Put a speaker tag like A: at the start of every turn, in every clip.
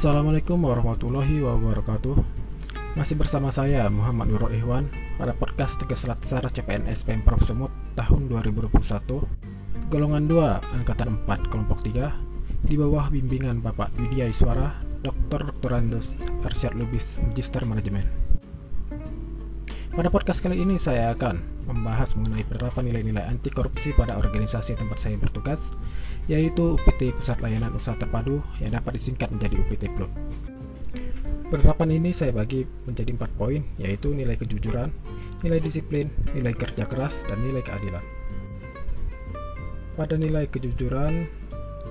A: Assalamualaikum warahmatullahi wabarakatuh Masih bersama saya Muhammad Nurul Ikhwan Pada podcast Tegas Latsar CPNS Pemprov Sumut tahun 2021 Golongan 2 Angkatan 4 Kelompok 3 Di bawah bimbingan Bapak Widya Iswara Dr. Dr. Andes Arsyad Lubis Magister Manajemen pada podcast kali ini saya akan membahas mengenai penerapan nilai-nilai anti korupsi pada organisasi tempat saya bertugas, yaitu UPT Pusat Layanan Usaha Terpadu yang dapat disingkat menjadi UPT Plus. Penerapan ini saya bagi menjadi empat poin, yaitu nilai kejujuran, nilai disiplin, nilai kerja keras, dan nilai keadilan. Pada nilai kejujuran,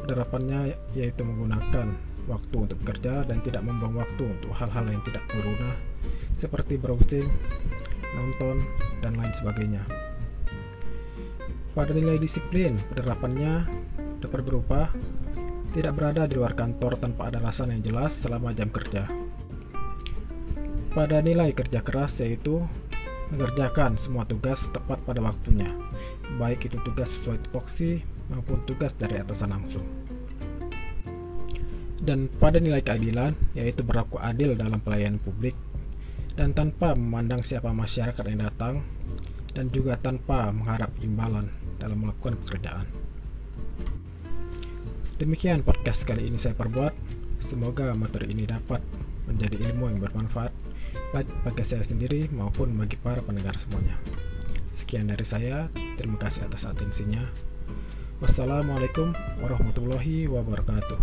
A: penerapannya yaitu menggunakan waktu untuk bekerja dan tidak membuang waktu untuk hal-hal yang tidak berguna seperti browsing, nonton, dan lain sebagainya. Pada nilai disiplin, penerapannya dapat berupa tidak berada di luar kantor tanpa ada alasan yang jelas selama jam kerja. Pada nilai kerja keras yaitu mengerjakan semua tugas tepat pada waktunya, baik itu tugas sesuai tupoksi maupun tugas dari atasan langsung. Dan pada nilai keadilan yaitu berlaku adil dalam pelayanan publik dan tanpa memandang siapa masyarakat yang datang dan juga tanpa mengharap imbalan dalam melakukan pekerjaan. Demikian podcast kali ini saya perbuat. Semoga materi ini dapat menjadi ilmu yang bermanfaat baik bagi saya sendiri maupun bagi para pendengar semuanya. Sekian dari saya, terima kasih atas atensinya. Wassalamualaikum warahmatullahi wabarakatuh.